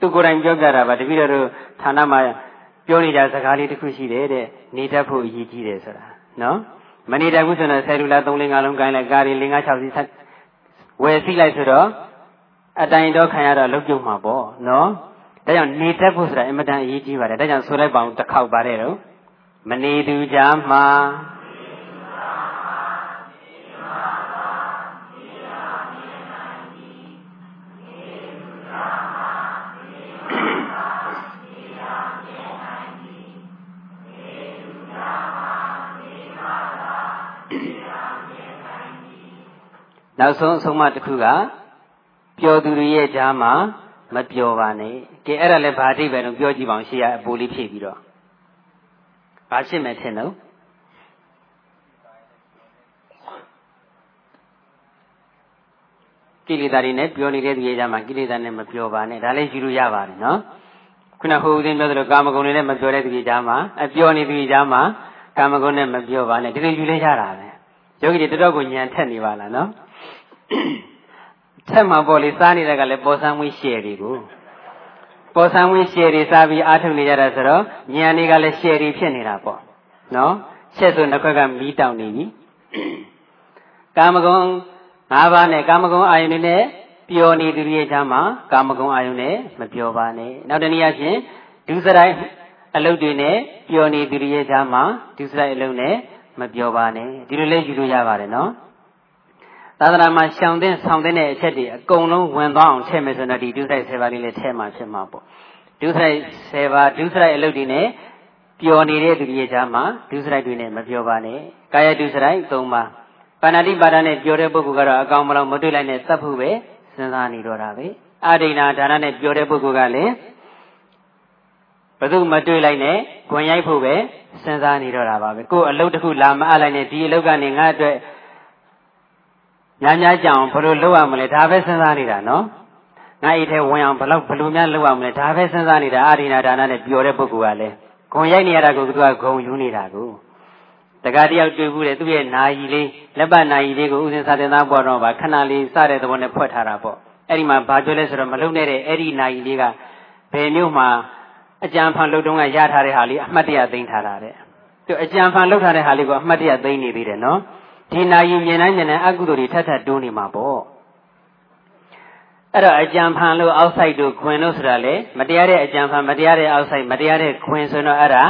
သူကိုယ်တိုင်ပြောပြတာပါတပည့်တော်တို့ဌာနမှာ ပြောနေကြစကားလေးတစ်ခုရှိတယ်တဲ့နေတတ်ဖို့အရေးကြီးတယ်ဆိုတာနော်မနေတတ်ဘူးဆိုတော့ဆယ်လူလား၃လ၅လုံးကိုင်းလိုက်ကားတွေ၅၆စီးဆက်ဝယ်စီးလိုက်ဆိုတော့အတိုင်တော့ခံရတော့လုတ်ပြုံမှာပေါ့နော်ဒါကြောင့်နေတတ်ဖို့ဆိုတာအင်မတန်အရေးကြီးပါတယ်ဒါကြောင့်ဆိုလိုက်ပါအောင်တစ်ခေါက်ပါတယ်တော့မနေသူကြမှာ နောက်ဆုံးအဆုံးမတစ်ခုကပျော်သူတွေရဲ့ကြားမှာမပျော်ပါနဲ့ကဲအဲ့ဒါလည်းဘာအဓိပ္ပာယ်တော့ပြောကြည့်ပါအောင်ရှေ့ကအပူလေးဖြည့်ပြီးတော့ဘာဖြစ်မယ်ထင်တော့ကိလေသာတွေနဲ့ပြောနေတဲ့သူရဲ့ကြားမှာကိလေသာနဲ့မပြောပါနဲ့ဒါလည်းယူလို့ရပါတယ်နော်ခုနဟိုဦးသိန်းပြောသလိုကာမဂုဏ်တွေနဲ့မပြောတဲ့သူရဲ့ကြားမှာအပြောနေသူရဲ့ကြားမှာကာမဂုဏ်နဲ့မပြောပါနဲ့ဒီလိုယူလဲရတာပဲယောဂီတွေတော်တော်ကိုညံထက်နေပါလားနော် ဆက်မှာပေါ့လေစားနေတဲ့ကလည်းပေါ်ဆန်းဝင်းရှယ်တွေကိုပေါ်ဆန်းဝင်းရှယ်တွေစားပြီးအားထုတ်နေကြတာဆိုတော့ဉာဏ်တွေကလည်းရှယ်တွေဖြစ်နေတာပေါ့နော်ရှက်ဆိုနှစ်ခွက်ကမီးတောင်နေပြီကာမဂုဏ်၅ပါးနဲ့ကာမဂုဏ်အာယုန်နဲ့ပျော်နေသူရဲ့ချမ်းမှာကာမဂုဏ်အာယုန်နဲ့မပျော်ပါနဲ့နောက်တနည်းအားဖြင့်ဒုစရိုက်အလုပ်တွေနဲ့ပျော်နေသူရဲ့ချမ်းမှာဒုစရိုက်အလုပ်နဲ့မပျော်ပါနဲ့ဒီလိုလဲယူလို့ရပါတယ်နော် သာသနာမှာရှောင်တဲ့ဆောင်တဲ့အချက်တွေအကုန်လုံးဝင်သွားအောင်ထည့်မယ်ဆိုတော့ဒီဒုစရိုက်10ပါးလေးလည်းထည့်မှာဖြစ်မှာပေါ့ဒုစရိုက်10ပါးဒုစရိုက်အလုပ်တွေနဲ့ပျော်နေတဲ့သူတွေကြားမှာဒုစရိုက်တွေနဲ့မပျော်ပါနဲ့ကာယဒုစရိုက်3ပါးပါဏာတိပါဒနဲ့ပျော်တဲ့ပုဂ္ဂိုလ်ကတော့အကောင်မလောက်မတွေ့လိုက်နဲ့သတ်ဖို့ပဲစဉ်းစားနေတော့တာပဲအာဒိနာဒါနနဲ့ပျော်တဲ့ပုဂ္ဂိုလ်ကလည်းဘသူမတွေ့လိုက်နဲ့ခွန်ရိုက်ဖို့ပဲစဉ်းစားနေတော့တာပါပဲကိုယ်အလုပ်တစ်ခုလာမအပ်လိုက်နဲ့ဒီအလုပ်ကနေငါအတွက် များများကြအောင်ဘယ်လိုလုပ်ရမလဲဒါပဲစဉ်းစားနေတာနော်ငါအိတ်ထဲဝင်အောင်ဘယ်လောက်ဘယ်လိုများလုပ်ရမလဲဒါပဲစဉ်းစားနေတာအာဒိနာဒါနနဲ့ပျော်တဲ့ပုဂ္ဂိုလ်ကလည်းဂုံရိုက်နေရတာကိုသူကဂုံယူနေတာကိုတကားတယောက်တွေ့ဘူးတဲ့သူ့ရဲ့နာယီလေးလက်ပတ်နာယီလေးကိုဥစဉ်စာတင်သားပေါ်တော့ဗာခဏလေးစတဲ့သဘောနဲ့ဖွက်ထားတာပေါ့အဲ့ဒီမှာဘာပြောလဲဆိုတော့မလုံနေတဲ့အဲ့ဒီနာယီလေးကဘယ်မျိုးမှာအကြံဖန်လုပ်တုန်းကရထားတဲ့ဟာလေးအမှတ်တရသိမ်းထားတာတဲ့သူအကြံဖန်လုပ်ထားတဲ့ဟာလေးကိုအမှတ်တရသိမ်းနေသေးတယ်နော် ဒီနာယီမြင်တိုင်းမြင်တိုင်းအကုသိုလ်တွေထပ်ထပ်တိုးနေမှာပေါ့အဲ့တော့အကြံဖန်လို့အောက်ဆိုင်တို့ခွင်လို့ဆိုတာလေမတရားတဲ့အကြံဖန်မတရားတဲ့အောက်ဆိုင်မတရားတဲ့ခွင်ဆိုတော့အဲ့ဒါ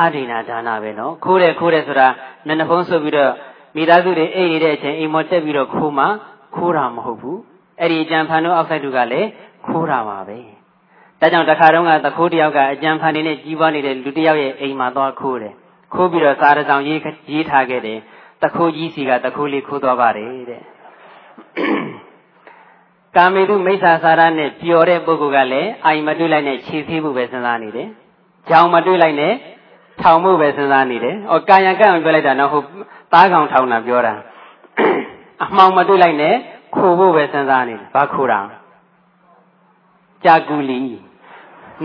အဒိနာဒါနပဲနော်ခိုးတယ်ခိုးတယ်ဆိုတာမျက်နှာဖုံးဆုပ်ပြီးတော့မိသားစုတွေအိတ်နေတဲ့အချိန်အိမ်မော်တက်ပြီးတော့ခိုးမှခိုးတာမဟုတ်ဘူးအဲ့ဒီအကြံဖန်တို့အောက်ဆိုင်တို့ကလည်းခိုးတာပါပဲဒါကြောင့်တခါတုန်းကသခိုးတယောက်ကအကြံဖန်နေနဲ့ကြီးပွားနေတဲ့လူတယောက်ရဲ့အိမ်မှာသွားခိုးတယ်ခိုးပြီးတော့စာရဆောင်ရေးရေးထားခဲ့တယ် တခိုးကြီးစီကတခိုးလေးခိုးသွားပါတယ်တဲ့ကာမေတုမိစ္ဆာစာရနဲ့ပျော်တဲ့ပုဂ္ဂိုလ်ကလည်းအိမ်မတွေ့လိုက်နဲ့ခြေသေးဖို့ပဲစဉ်းစားနေတယ်။ကြောင်မတွေ့လိုက်နဲ့ထောင်မှုပဲစဉ်းစားနေတယ်။အော်ကာယံကံပြောလိုက်တာနော်ဟုတ်သားကောင်ထောင်တာပြောတာ။အမှောင်မတွေ့လိုက်နဲ့ခိုဖို့ပဲစဉ်းစားနေတယ်။ဘာခိုတာ။ကြာကူလီ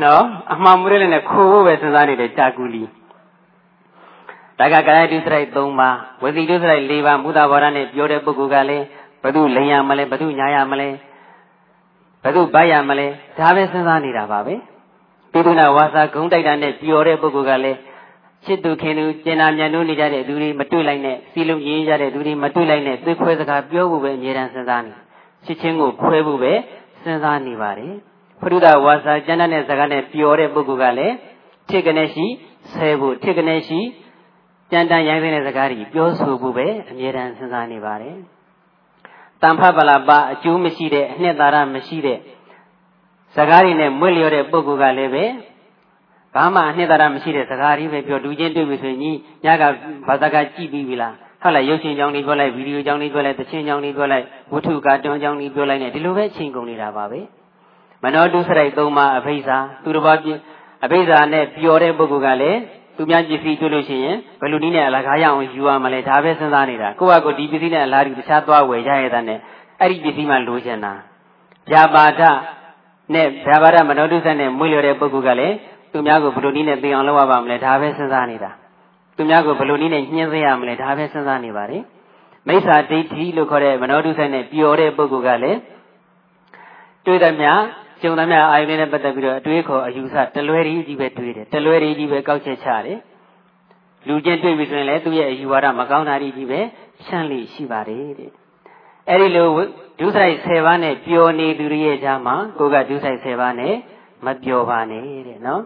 နော်အမှောင်မတွေ့လိုက်နဲ့ခိုဖို့ပဲစဉ်းစားနေတယ်ကြာကူလီ။ ဒါကကာယဒုစရိုက်၃ပါးဝစီဒုစရိုက်၄ပါးမူတာဘောရနဲ့ပြောတဲ့ပုဂ္ဂိုလ်ကလည်းဘသူလိန်ရမလဲဘသူညာရမလဲဘသူဗတ်ရမလဲဒါပဲစဉ်းစားနေတာပါပဲပိဋုနာဝါစာဂုံတိုက်တာနဲ့ပျော်တဲ့ပုဂ္ဂိုလ်ကလည်းချစ်သူခင်သူကျင်နာမြန်လို့နေကြတဲ့သူတွေမတွေ့လိုက်နဲ့စီလုံးရင်းကြတဲ့သူတွေမတွေ့လိုက်နဲ့သွေးခွဲစကားပြောဖို့ပဲအမြဲတမ်းစဉ်းစားနေချစ်ချင်းကိုခွဲဖို့ပဲစဉ်းစားနေပါတယ်ဖရုဒဝါစာကျမ်းတဲ့စကားနဲ့ပျော်တဲ့ပုဂ္ဂိုလ်ကလည်းထစ်ကနေရှိဆဲဖို့ထစ်ကနေရှိ ကြံတန်ရိုင်းတဲ့စကားတွေပြောဆိုဖို့ပဲအမြဲတမ်းစဉ်းစားနေပါတယ်တန်ဖပလာပါအကျိုးမရှိတဲ့အနှစ်သာရမရှိတဲ့စကားတွေနဲ့မွေ့လျော်တဲ့ပုဂ္ဂိုလ်ကလည်းပဲဘာမှအနှစ်သာရမရှိတဲ့စကားတွေပဲပြောဒူချင်းတွေ့ပြီဆိုရင်ကြီးညကဘာသာကကြည့်ပြီးပြီလားဟုတ်လားရုပ်ရှင်ကြောင်းတွေပြောလိုက်ဗီဒီယိုကြောင်းတွေပြောလိုက်သချင်းကြောင်းတွေပြောလိုက်ဝတ္ထုကာတွန်းကြောင်းတွေပြောလိုက်နဲ့ဒီလိုပဲချိန်ကုန်နေတာပါပဲမနောတုစရိုက်သုံးပါးအဖိဇာသူတစ်ပါးပြအဖိဇာနဲ့ပျော်တဲ့ပုဂ္ဂိုလ်ကလည်း သူများပစ္စည်းတွေ့လို့ရှိရင်ဘယ်လိုနည်းနဲ့အလကားရအောင်ယူရမလဲဒါပဲစဉ်းစားနေတာကိုယ့်ဟာကိုယ်ဒီပစ္စည်းနဲ့အလားတူတခြားသွားဝယ်ရရတဲ့နဲ့အဲ့ဒီပစ္စည်းမှလိုချင်တာဗျာပါဒနဲ့ဗျာပါဒမနောတုစနဲ့မွေးလျော်တဲ့ပုဂ္ဂိုလ်ကလည်းသူများကိုဘယ်လိုနည်းနဲ့သိအောင်လုပ်ရပါမလဲဒါပဲစဉ်းစားနေတာသူများကိုဘယ်လိုနည်းနဲ့ညှင်းစေရမလဲဒါပဲစဉ်းစားနေပါလေမိစ္ဆာဒိဋ္ဌိလို့ခေါ်တဲ့မနောတုစနဲ့ပျော်တဲ့ပုဂ္ဂိုလ်ကလည်းတွေ့သမျှ ကျုံသမျှအာယုန်နဲ့ပတ်သက်ပြီးတော့အတွေးခေါ်အယူဆတလွဲရီကြီးပဲတွေးတယ်တလွဲရီကြီးပဲကောက်ချက်ချတယ်လူချင်းတွေ့ပြီဆိုရင်လည်းသူ့ရဲ့အယူဝါဒမကောင်းတာကြီးပဲရှမ်းလိရှိပါတယ်တဲ့အဲ့ဒီလိုဒုစရိုက်10ပါးနဲ့ပျော်နေသူတွေရဲ့ကြားမှာကိုကဒုစရိုက်10ပါးနဲ့မပျော်ပါနဲ့တဲ့နော်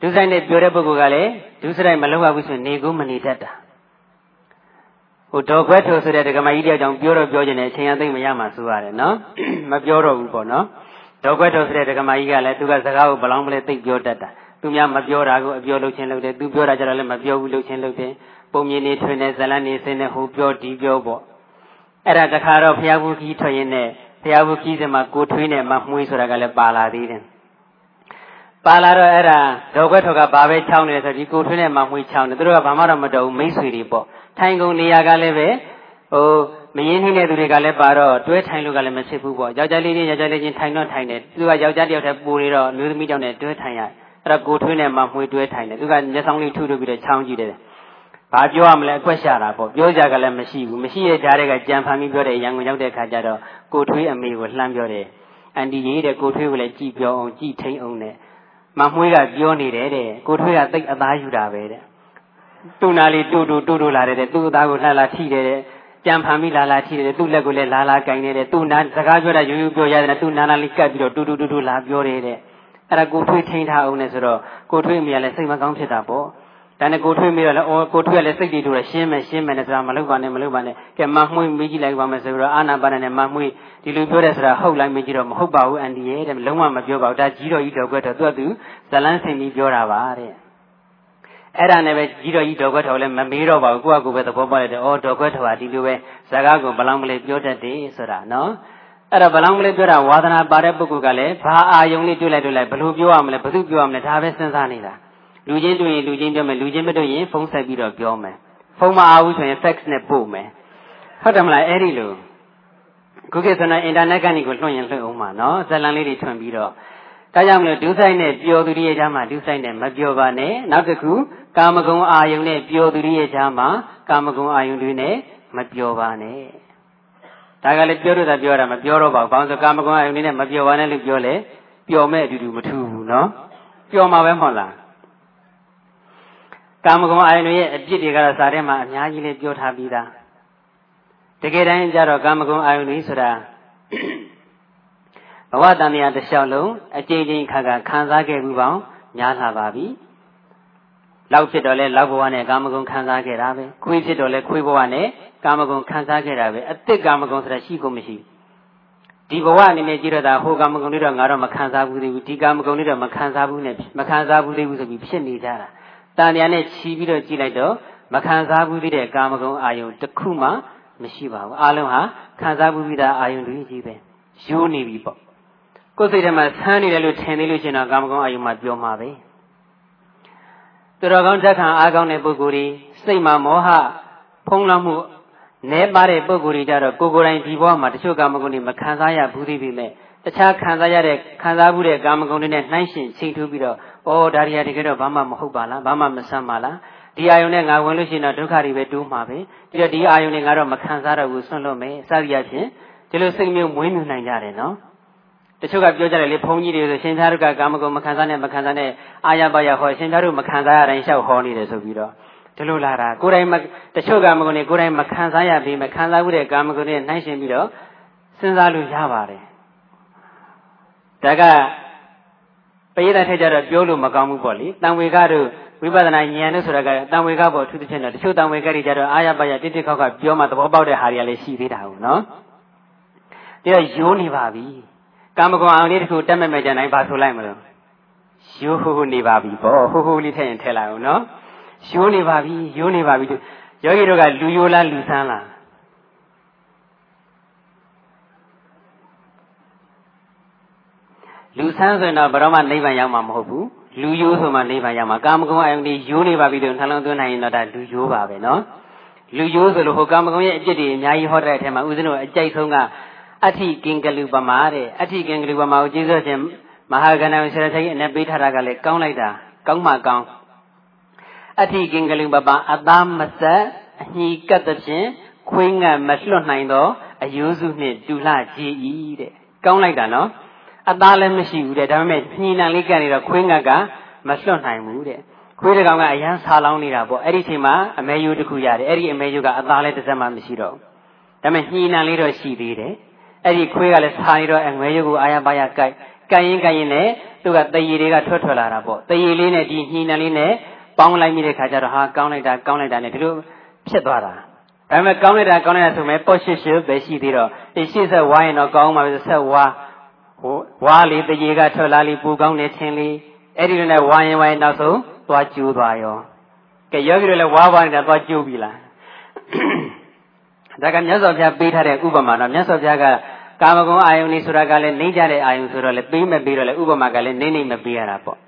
ဒုစရိုက်နဲ့ပျော်တဲ့ပုဂ္ဂိုလ်ကလည်းဒုစရိုက်မလုပ်ရဘူးဆိုရင်နေကုမနေတတ်တာဟို ဒေါ်ခွဲထိုဆိုတဲ့ဒကမကြီးတယောက်ကြောင့်ပြောတော့ပြောခြင်းနဲ့အချိန်အသိမရမှဆိုရတယ်နော်မပြောတော့ဘူးပေါ့နော်ဒေါ်ခွဲထိုဆိုတဲ့ဒကမကြီးကလည်းသူကစကားကိုဘလောင်းပလဲသိပြောတတ်တာသူများမပြောတာကိုအပြောလုပ်ခြင်းလုပ်တယ်သူပြောတာကြတော့လည်းမပြောဘူးလုပ်ခြင်းလုပ်တယ်ပုံမြင်နေထွင်နေဇလန်းနေစင်းနေဟိုပြောဒီပြောပေါ့အဲ့ဒါတခါတော့ဘုရားဘူးကြီးထွက်ရင်နဲ့ဘုရားဘူးကြီးစမှာကိုထွေးနဲ့မမှွေးဆိုတာကလည်းပါလာသေးတယ်ပါလာတော့အဲ့ဒါဒေါ်ခွဲထောက်ကဘာပဲချောင်းနေဆိုဒီကိုထွေးနဲ့မမှွေးချောင်းတယ်သူတို့ကဘာမှတော့မတော်ဘူးမိတ်ဆွေတွေပေါ့ ထိုင်ကုန်နေရာကလည်းပဲဟိုမရင်းနှီးတဲ့သူတွေကလည်းပါတော့တွဲထိုင်လို့ကလည်းမဖြစ်ဘူးပေါ့ယောက်ျားလေးချင်းယောက်ျားလေးချင်းထိုင်တော့ထိုင်တယ်သူကယောက်ျားတယောက်တည်းပူနေတော့မျိုးသမီးတောင်နဲ့တွဲထိုင်ရအဲ့ဒါကိုထွေးနဲ့မှမှွေးတွဲထိုင်တယ်သူကမျက်စောင်းလေးထုထုပြီးတော့ချောင်းကြည့်တယ်ဘာပြောရမလဲအကွက်ရှာတာပေါ့ပြောကြကလည်းမရှိဘူးမရှိတဲ့ကြားတွေကကြံဖန်ပြီးပြောတဲ့ရန်ကုန်ရောက်တဲ့ခါကျတော့ကိုထွေးအမေကိုလှမ်းပြောတယ်အန်တီကြီးတဲ့ကိုထွေးကိုလည်းကြည်ပြောအောင်ကြည်ထိန်အောင်နဲ့မမွှေးကပြောနေတယ်တဲ့ကိုထွေးကတိတ်အသားယူတာပဲတဲ့ သူ့နာလေးတူတူတူတူလာတယ်တဲ့သူ့အသားကိုလှလာထိတယ်တဲ့ကြံဖန်ပြီးလာလာထိတယ်သူ့လက်ကိုလည်းလာလာကင်နေတယ်သူ့နာစကားပြောတာရိုးရိုးပြောရတယ်သူ့နာနာလေးကပ်ပြီးတော့တူတူတူတူလာပြောတယ်တဲ့အဲ့ဒါကိုထွေးထိန်ထားအောင်နဲ့ဆိုတော့ကိုထွေးအမေကလည်းစိတ်မကောင်းဖြစ်တာပေါ့ဒါနဲ့ကိုထွေးမိတော့လည်းအော်ကိုထွေးကလည်းစိတ်တည်တူတော့ရှင်းမယ်ရှင်းမယ်နဲ့ဆိုတာမလုပ်ပါနဲ့မလုပ်ပါနဲ့ကဲမမှွေးမိကြည့်လိုက်ပါမယ်ဆိုတော့အာနာပါနနဲ့မမှွေးဒီလိုပြောတယ်ဆိုတာဟုတ်လိုက်မိကြည့်တော့မဟုတ်ပါဘူးအန်ဒီရဲ့တဲ့လုံးဝမပြောပါဘူးဒါကြီးတော်ကြီးတော်ကွက်တော်သူကသူဇလန်းစင်ပြီးပြောတာပါတဲ့ အဲ့ဒါနဲ့ပဲကြီးတော်ကြီးတော်ကွက်တော်လည်းမမေးတော့ပါဘူးကိုကကိုပဲသဘောပေါက်လိုက်တယ်အော်တော်ကွက်တော်ကဒီလိုပဲဇာကားကိုဘလောင်မလေးပြောတတ်တယ်ဆိုတာနော်အဲ့တော့ဘလောင်မလေးပြောတာဝါသနာပါတဲ့ပုဂ္ဂိုလ်ကလည်းဘာအာယုံလေးတွေ့လိုက်တွေ့လိုက်ဘယ်လိုပြောရမလဲဘယ်သူပြောရမလဲဒါပဲစဉ်းစားနေတာလူချင်းတွေ့ရင်လူချင်းပြောမယ်လူချင်းမတွေ့ရင်ဖုန်းဆက်ပြီးတော့ပြောမယ်ဖုန်းမအားဘူးဆိုရင် fax နဲ့ပို့မယ်ဟုတ်တယ်မလားအဲ့ဒီလိုခုခေတ်ဆိုတော့အင်တာနက်ကနေကိုလွှင့်ရင်လွှင့်အောင်ပါနော်ဇလံလေးတွေထွင်ပြီးတော့ဒါကြောင့်မလို့ဒုဆိုင်နဲ့ပျော်သူရဲ့ကြားမှာဒုဆိုင်နဲ့မပျော်ပါနဲ့နောက်တစ်ခု ကာမဂုဏ်အာယုန်နဲ့ပျော်သူရဲ့ကြားမှာကာမဂုဏ်အာယုန်တွေနဲ့မပျော်ပါနဲ့ဒါကလည်းပြောလို့သာပြောတာမပြောတော့ပါဘူး။ဘာလို့ဆိုကာမဂုဏ်အာယုန်နဲ့မပျော်ပါနဲ့လို့ပြောလေပျော်မဲ့အတူတူမထူဘူးနော်။ပျော်မှာပဲမဟုတ်လား။ကာမဂုဏ်အာယုန်ရဲ့အပြစ်တွေကတော့စာထဲမှာအများကြီးလေးပြောထားပြီးသားတကယ်တမ်းကျတော့ကာမဂုဏ်အာယုန်တွေဆိုတာဘဝတန်မြာတစ်လျှောက်လုံးအကြိမ်ကြိမ်ခါခါခံစားခဲ့မှုပေါင်းများလာပါပြီ လောက်ဖြစ်တော့လဲလောက်ဘဝနဲ့ကာမဂုဏ်ခံစားခဲ့တာပဲခွေးဖြစ်တော့လဲခွေးဘဝနဲ့ကာမဂုဏ်ခံစားခဲ့တာပဲအစ်စ်ကာမဂုဏ်ဆိုတာရှိကုန်မရှိဒီဘဝအနေနဲ့ကြည့်ရတာဟိုကာမဂုဏ်တွေတော့ငါတော့မခံစားဘူးသေးဘူးဒီကာမဂုဏ်တွေတော့မခံစားဘူးနဲ့မခံစားဘူးသေးဘူးဆိုပြီးဖြစ်နေကြတာတန်တရားနဲ့ခြီးပြီးတော့ကြည့်လိုက်တော့မခံစားဘူးသေးတဲ့ကာမဂုဏ်အာယုံတစ်ခုမှမရှိပါဘူးအလုံးဟာခံစားဘူးပြီးသားအာယုံတွေကြီးပဲရိုးနေပြီပေါ့ကိုယ်စိတ်ထဲမှာဆန်းနေတယ်လို့ထင်သေးလို့ရှင်တော့ကာမဂုဏ်အာယုံမှာပြောမှာပဲ သူတော်ကောင်းတက်ခံအားကောင်းတဲ့ပုဂ္ဂိုလ်တွေစိတ်မှာမောဟဖုံးလွှမ်းမှုနဲပါတဲ့ပုဂ္ဂိုလ်တွေကြတော့ကိုယ်ကိုယ်တိုင်ဒီဘဝမှာတချို့ကာမဂုဏ်တွေမခံစားရဘူးသေးပေမဲ့တခြားခံစားရတဲ့ခံစားမှုတဲ့ကာမဂုဏ်တွေနဲ့နှိုင်းယှဉ်ချိန်ထူးပြီးတော့ဩဒါရီယာတကယ်တော့ဘာမှမဟုတ်ပါလားဘာမှမဆမ်းပါလားဒီအာယုန်နဲ့ငါဝင်လို့ရှိရင်တော့ဒုက္ခတွေပဲတိုးမှာပဲပြီးတော့ဒီအာယုန်နဲ့ငါတော့မခံစားတော့ဘူးဆွန့်လွတ်မယ်စသည်အဖြစ်ဒီလိုစိတ်မျိုးမွေးမြူနိုင်ကြတယ်နော် တချို့ကပြောကြတယ်လေဘုန်းကြီးတွေဆိုရှင်သာတို့ကကာမဂုဏ်မခံစားနဲ့မခံစားနဲ့အာရပါရဟောရှင်သာတို့မခံစားရတိုင်းလျှောက်ဟောနေတယ်ဆိုပြီးတော့ဒီလိုလာတာကိုယ်တိုင်တချို့ကာမဂုဏ်တွေကိုယ်တိုင်မခံစားရပြီးမခံစားဘူးတဲ့ကာမဂုဏ်တွေနှိုင်းရှင်ပြီးတော့စဉ်းစားလို့ရပါတယ်ဒါကပရိသတ်ထက်ကြတော့ပြောလို့မကောင်းဘူးပေါ့လေတံဝေကတို့ဝိပဿနာဉာဏ်တို့ဆိုတာကတံဝေကပေါ့အထူးသဖြင့်တော့တချို့တံဝေကတွေကြတော့အာရပါရတိတိခောက်ကပြောမှသဘောပေါက်တဲ့ဟာတွေကလည်းရှိသေးတာဟုတ်နော်ဒါတော့ယိုးနေပါပြီ ကာမဂုဏ်အောင်လေးတစ်ခုတက်မဲ့မဲ့ကြနိုင်ပါဆိုလိုက်မလို့ယိုးဟိုးနေပါပြီပေါ့ဟိုးဟိုးလေးထည့်ရင်ထည့်လိုက်အောင်နော်ယိုးနေပါပြီယိုးနေပါပြီယောဂီတို့ကလူယိုးလားလူဆန်းလားလူဆန်းဆိုရင်တော့ဘယ်တော့မှနိဗ္ဗာန်ရောက်မှာမဟုတ်ဘူးလူယိုးဆိုမှနိဗ္ဗာန်ရောက်မှာကာမဂုဏ်အယုန်တွေယိုးနေပါပြီလို့နှလုံးသွင်းနိုင်ရင်တော့ဒါလူယိုးပါပဲနော်လူယိုးဆိုလို့ဟိုကာမဂုဏ်ရဲ့အကျင့်တွေအများကြီးဟောတဲ့အထက်မှာဦးဇင်းတို့အကြိုက်ဆုံးက အဋ္ဌိကင်္ဂလူပမာတဲ့အဋ္ဌိကင်္ဂလူပမာကိုကျေးဇူးရှင်မဟာကဏ္ဍဆရာကြီးအ내ပေးထားတာကလည်းကောင်းလိုက်တာကောင်းမှကောင်းအဋ္ဌိကင်္ဂလူပပအသားမဆက်အညီကပ်သဖြင့်ခွေးငတ်မလွတ်နိုင်သောအယိုးစုနှင့်တူလှကြည်ဤတဲ့ကောင်းလိုက်တာနော်အသားလည်းမရှိဘူးတဲ့ဒါပေမဲ့ညီနံလေးကနေတော့ခွေးငတ်ကမလွတ်နိုင်ဘူးတဲ့ခွေးတကောင်ကအရန်ဆာလောင်းနေတာပေါ့အဲ့ဒီချိန်မှာအမဲယိုးတစ်ခုရတယ်အဲ့ဒီအမဲယိုးကအသားလည်းတစ်စက်မှမရှိတော့ဒါပေမဲ့ညီနံလေးတော့ရှိသေးတယ် အဲ့ဒီခွေးကလည်းဆာနေတော့အမဲယိုးကိုအာရပါရကြိုက်ကြိုင်ရင်ကြိုင်ရင်လည်းသူကတရေတွေကထွက်ထွက်လာတာပေါ့တရေလေးနဲ့ဒီညီနံလေးနဲ့ပေါင်းလိုက်မိတဲ့ခါကျတော့ဟာကောင်းလိုက်တာကောင်းလိုက်တာနဲ့ဒီလိုဖြစ်သွားတာဒါပေမဲ့ကောင်းလိုက်တာကောင်းလိုက်တာဆိုမဲ့ပေါ့ရှစ်ရှစ်ပဲရှိသေးတော့ဒီရှစ်ဆက်ဝါရင်တော့ကောင်းပါပြီဆက်ဝါဟိုဝါလေးတရေကထွက်လာလေးပူကောင်းနေခြင်းလေးအဲ့ဒီနဲ့ဝါရင်ဝါရင်နောက်ဆုံးသွားကျိုးသွားရောကဲယောဂီတွေလည်းဝါဝါနေတာသွားကျိုးပြီလားဒါကမြတ်စွာဘုရားပေးထားတဲ့ဥပမာတော့မြတ်စွာဘုရားက ကာမဂုဏ်အာယုန်နေဆိုတာကလည်းနှိမ့်ကြတဲ့အာယုန်ဆိုတော့လေပေးမပေးတော့လေဥပမာကလည်းနှိမ့်နှိမ့်မပေးရတာပေါ့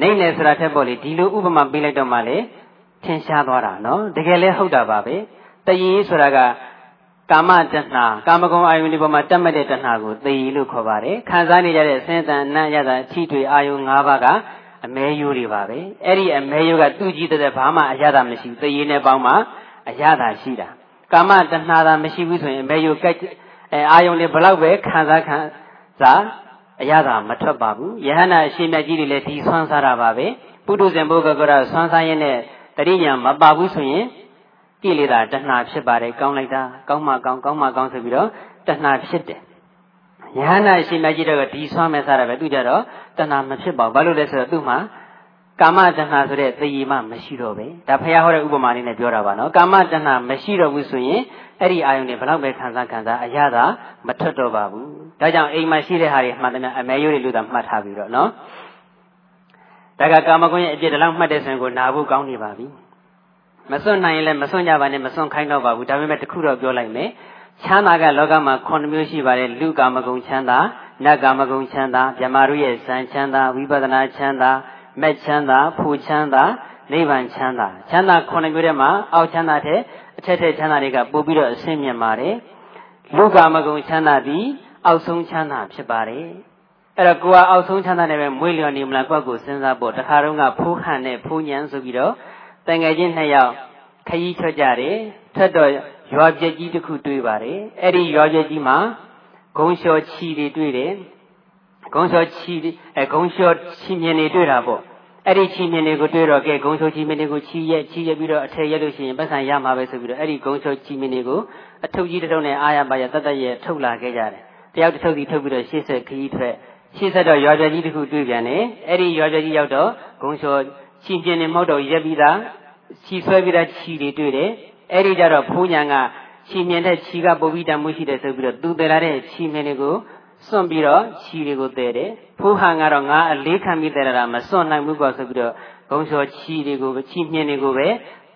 နှိမ့်နေဆိုတာထက်ပေါ့လေဒီလိုဥပမာပေးလိုက်တော့မှလေထင်ရှားသွားတာနော်တကယ်လဲဟုတ်တာပါပဲတရေဆိုတာကကာမတဏှာကာမဂုဏ်အာယုန်ဒီပေါ်မှာတက်မဲ့တဲ့တဏှာကိုသေရီလို့ခေါ်ပါတယ်ခံစားနေကြတဲ့ဆင်းတန်နတ်ရတာအထီးတွေအာယုန်၅ပါးကအမဲယိုးတွေပါပဲအဲ့ဒီအမဲယိုးကသူ့ကြည့်တဲ့ဘာမှအရသာမရှိဘူးသေရီနဲ့ပေါင်းမှအရသာရှိတာကာမတဏှာသာမရှိဘူးဆိုရင်အမဲယိုးက အဲအာယုန်တွေဘလောက်ပဲခံစားခံစားအရသာမထွက်ပါဘူးယဟနာအရှင်မြတ်ကြီးတွေလည်းဒီဆွမ်းစားတာပါပဲပုထုဇဉ်ဘုဂကရဆွမ်းစားရင်းနဲ့တရိညာမပါဘူးဆိုရင်ကိလေသာတဏှာဖြစ်ပါတယ်ကောင်းလိုက်တာကောင်းမှကောင်းကောင်းမှကောင်းဆိုပြီးတော့တဏှာဖြစ်တယ်ယဟနာရှင်မကြီးတော့ဒီဆွမ်းမဲ့စားတာပဲသူကြတော့တဏှာမဖြစ်ပါဘူးဘာလို့လဲဆိုတော့သူ့မှာ ကာမတဏှာဆိုတဲ့သေယီမမရှိတော့ပဲဒါဖះဟောတဲ့ဥပမာလေးနဲ့ပြောတာပါနော်ကာမတဏှာမရှိတော့ဘူးဆိုရင်အဲ့ဒီအာယုန်တွေဘလောက်ပဲခံစားခံစားအရသာမထွက်တော့ပါဘူးဒါကြောင့်အိမ်မှာရှိတဲ့ဟာတွေမှတ်တယ်အမဲရိုးတွေလို့သာမှတ်ထားပြီးတော့နော်ဒါကကာမဂုဏ်ရဲ့အပြစ်တလောက်မှတ်တဲ့ဆိုရင်ကိုနာဖို့ကောင်းနေပါပြီမစွန့်နိုင်ရင်လည်းမစွန့်ကြပါနဲ့မစွန့်ခိုင်းတော့ပါဘူးဒါပေမဲ့တခုတော့ပြောလိုက်မယ်ချမ်းသာကလောကမှာ9မျိုးရှိပါတယ်လူကာမဂုဏ်ချမ်းသာနတ်ကာမဂုဏ်ချမ်းသာမြမာတို့ရဲ့ဇန်ချမ်းသာဝိပဿနာချမ်းသာ မက်ချမ်းသာဖူချမ်းသာနိဗ္ဗာန်ချမ်းသာချမ်းသာ9မျိုးထဲမှာအောက်ချမ်းသာတဲ့အထက်ထက်ချမ်းသာတွေကပို့ပြီးတော့အဆင့်မြင့်ပါတယ်လူကာမဂုဏ်ချမ်းသာသည်အောက်ဆုံးချမ်းသာဖြစ်ပါတယ်အဲ့တော့ကိုကအောက်ဆုံးချမ်းသာနဲ့ပဲမွေးလျော်နေမလားကိုယ့်ကိုစဉ်းစားဖို့တခါတော့ကဖိုးဟန်နဲ့ဖိုးညံဆိုပြီးတော့တန်ငယ်ချင်းနှစ်ယောက်ခရီးထွက်ကြတယ်ထွက်တော့ရွာပြက်ကြီးတစ်ခုတွေ့ပါတယ်အဲ့ဒီရွာပြက်ကြီးမှာဂုံလျှော်ချီတွေတွေ့တယ် ဂုံလျှော်ချီအဲဂုံလျှော်ချီမြင်တွေတွေ့တာပေါ့အဲ့ဒီချီမြင်တွေကိုတွေ့တော့ကဲဂုံလျှော်ချီမြင်တွေကိုချီရက်ချီရက်ပြီးတော့အထည်ရက်လို့ရှိရင်ပတ်စံရမှာပဲဆိုပြီးတော့အဲ့ဒီဂုံလျှော်ချီမြင်တွေကိုအထုပ်ကြီးတစ်ထုပ်နဲ့အာရပါရတတ်တတ်ရဲ့ထုတ်လာခဲ့ကြတယ်တယောက်တစ်ထုပ်စီထုတ်ပြီးတော့ရှေ့ဆက်ခရီးထွက်ရှေ့ဆက်တော့ရွာပြက်ကြီးတစ်ခုတွေ့ပြန်တယ်အဲ့ဒီရွာပြက်ကြီးရောက်တော့ဂုံလျှော်ချီမြင်နေမဟုတ်တော့ရက်ပြီးသားခြီဆွဲပြီးတော့ခြီတွေတွေ့တယ်အဲ့ဒီကြတော့ဖိုးညာကခြီမြင်တဲ့ခြီကပုပ်ပြီးတမှုရှိတယ်ဆိုပြီးတော့သူတည်လာတဲ့ခြီမြင်တွေကို စွန့်ပြီးတော့ခြီတွေကိုတည်တယ်ဖိုးဟန်ကတော့ငါအလေးခံပြီးတည်လာတာမစွန့်နိုင်ဘူးကောဆိုပြီးတော့ဂုံလျှော်ခြီတွေကိုခြီမြင်တွေကိုပဲ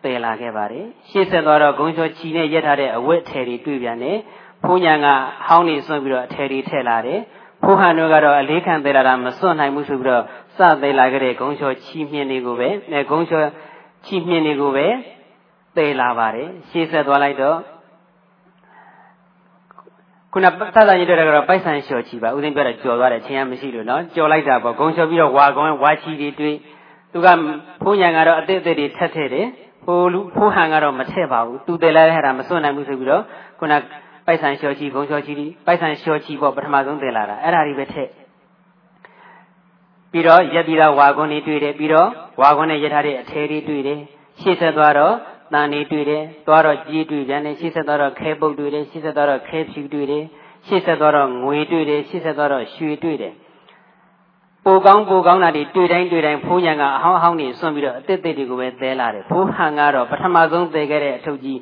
တည်လာခဲ့ပါတယ်ရှေ့ဆက်သွားတော့ဂုံလျှော်ခြီနဲ့ရက်ထားတဲ့အဝတ်ထည်တွေတွေ့ပြန်တယ်ဖိုးညာကဟောင်းနေစွန့်ပြီးတော့အထည်တွေထည့်လာတယ်ဖိုးဟန်တို့ကတော့အလေးခံတည်လာတာမစွန့်နိုင်ဘူးဆိုပြီးတော့စတည်လာခဲ့တဲ့ဂုံလျှော်ခြီမြင်တွေကိုပဲအဲဂုံလျှော်ချီမြင်တွေကိုပဲသိလာပါတယ်ရှေ့ဆက်သွားလိုက်တော့ ခုနသတ္တကြီးတို့ကတော့ပိုက်ဆံလျှော်ချီပါဥစဉ်ပြောတာကြော်သွားတယ်ချင်းရမရှိလို့နော်ကြော်လိုက်တာပေါ့ဂုံလျှော်ပြီးတော့ဝါကုန်းဝါချီတွေတွေ့သူကဖိုးညာကတော့အသေးအသေးတွေထက်ထည့်တယ်ဟိုလူဖိုးဟန်ကတော့မထည့်ပါဘူးသူတည်လာတဲ့ဟာမစွန့်နိုင်ဘူးဆိုပြီးတော့ခုနပိုက်ဆံလျှော်ချီဂုံလျှော်ချီပိုက်ဆံလျှော်ချီပေါ့ပထမဆုံးတည်လာတာအဲ့ဒါတွေပဲထည့်ပြီးတော့ရက်ပြီးတော့ဝါကွန်းတွေတွေ့တယ်ပြီးတော့ဝါကွန်းနဲ့ရထားတဲ့အထဲတွေတွေ့တယ်ရှေ့ဆက်သွားတော့ တန်တွေတွေ့တယ်သွားတော့ကြီးတွေ့ပြန်တယ်ရှေ့ဆက်သွားတော့ခဲပုတ်တွေ့တယ်ရှေ့ဆက်သွားတော့ခဲဖြူတွေ့တယ်ရှေ့ဆက်သွားတော့ငွေတွေ့တယ်ရှေ့ဆက်သွားတော့ရွှေတွေ့တယ်ပိုကောင်းပိုကောင်းတာတွေတွေ့တိုင်းတွေ့တိုင်းဖိုးညံကအဟောင်းအဟောင်းတွေစွန့်ပြီးတော့အတစ်တစ်တွေကိုပဲသဲလာတယ်ဖိုးဟန်ကတော့ပထမဆုံးသဲခဲ့တဲ့အထုပ်ကြီး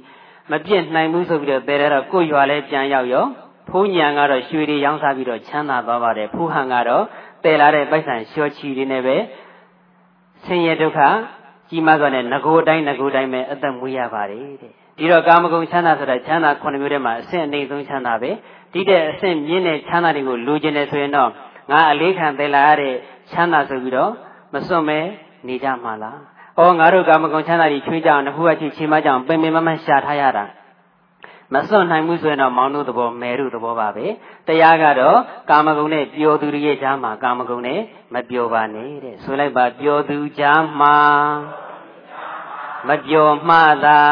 မပြည့်နိုင်ဘူးဆိုပြီးတော့သဲရတော့ကိုရွာလဲပြန်ရောက်ရောဖိုးညံကတော့ရွှေတွေရောင်းစားပြီးတော့ချမ်းသာသွားပါတယ်ဖိုးဟန်ကတော့တည်လာတဲ့ပိုက်ဆံလျှောချီတွေနဲ့ပဲဆင်းရဲဒုက္ခ ကြီးမားစွာနဲ့ငကိုတိုင်းငကိုတိုင်းပဲအသက်မွေးရပါတယ်တဲ့ဒီတော့ကာမဂုဏ်ချမ်းသာဆိုတာချမ်းသာ9မျိုးထဲမှာအဆင့်အနှိမ့်ဆုံးချမ်းသာပဲဒီတဲ့အဆင့်မြင့်တဲ့ချမ်းသာတွေကိုလိုချင်တယ်ဆိုရင်တော့ငါအလေးခံသင်လာရတဲ့ချမ်းသာဆိုပြီးတော့မစွန့်မဲနေကြမှာလား။အော်ငါတို့ကာမဂုဏ်ချမ်းသာတွေချွေးကြအောင်တစ်ခုအချင်းချင်းမကြအောင်ပင်ပင်မမရှာထားရတာ။ မစွန့်နိုင်ဘူးဆိုရင်တော့မောင်တို့သဘောမဲတို့သဘောပါပဲ။တရားကတော့ကာမဂုဏ်နဲ့ပျော်သူတွေရဲ့ကြားမှာကာမဂုဏ်နဲ့မပျော်ပါနဲ့တဲ့။ဆိုလိုက်ပါပျော်သူကြားမှာမပျော်မှသာ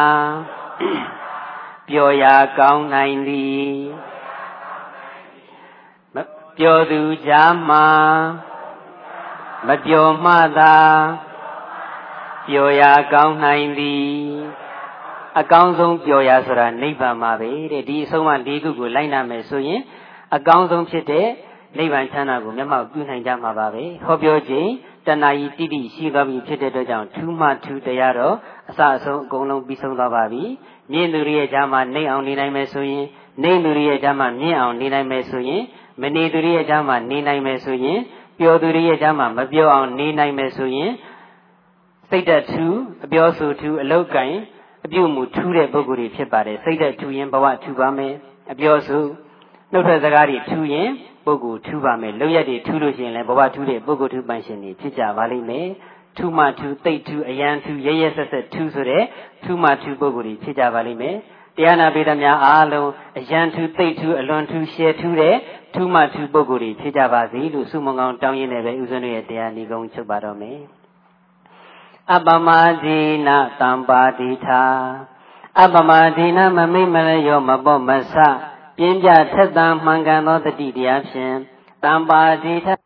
ပျော်ရာကောင်းနိုင်သည်ပျော်သူကြားမှာမပျော်မှသာပျော်ရာကောင်းနိုင်သည် အကောင်းဆုံးပျော်ရာဆိုတာနိဗ္ဗာန်ပါပဲတဲ့ဒီအဆုံးအမ၄ခုကိုလိုက်နာမယ်ဆိုရင်အကောင်းဆုံးဖြစ်တဲ့နိဗ္ဗာန်ချမ်းသာကိုမျက်မှောက်ပြုနိုင်ကြမှာပါပဲဟောပြောခြင်းတဏှာကြီးတိတိရှိသွားပြီဖြစ်တဲ့အတွက်ကြောင့်ထူးမှထူးတရားတော့အစအဆုံးအကုန်လုံးပြီးဆုံးသွားပါပြီမြင့်သူတွေရဲ့ကြားမှာနှိမ့်အောင်နေနိုင်မယ်ဆိုရင်နှိမ့်သူတွေရဲ့ကြားမှာမြင့်အောင်နေနိုင်မယ်ဆိုရင်မနေသူတွေရဲ့ကြားမှာနေနိုင်မယ်ဆိုရင်ပျော်သူတွေရဲ့ကြားမှာမပျော်အောင်နေနိုင်မယ်ဆိုရင်စိတ်သက်ထူးအပြောဆိုထူးအလောက်ကင် အပြုမှုထူးတဲ့ပုဂ္ဂိုလ်တွေဖြစ်ပါတယ်စိတ်သက်ထူးရင်ဘဝထူပါမယ်အပြောဆိုနှုတ်ထွက်စကားတွေထူးရင်ပုဂ္ဂိုလ်ထူပါမယ်လောက်ရက်တွေထူလို့ရှိရင်လည်းဘဝထူတဲ့ပုဂ္ဂိုလ်ထူပန်ရှင်တွေဖြစ်ကြပါလိမ့်မယ်ထူမှထူသိတ်ထူအယံထူရဲရဲဆက်ဆက်ထူဆိုတဲ့ထူမှထူပုဂ္ဂိုလ်တွေဖြစ်ကြပါလိမ့်မယ်တရားနာပေသများအားလုံးအယံထူသိတ်ထူအလွန်ထူရှယ်ထူတဲ့ထူမှထူပုဂ္ဂိုလ်တွေဖြစ်ကြပါစေလို့ဆုမွန်ကောင်းတောင်းရင်းနဲ့ပဲဥစဉ်ရဲ့တရားဤကုန်းချုပ်ပါတော့မယ် အပမဒိနာတံပါတိထာအပမဒိနာမမိတ်မလျောမပေါ့မဆပြင်းပြထက်သန်မှန်ကန်သောတတိတရားဖြင့်တံပါတိထာ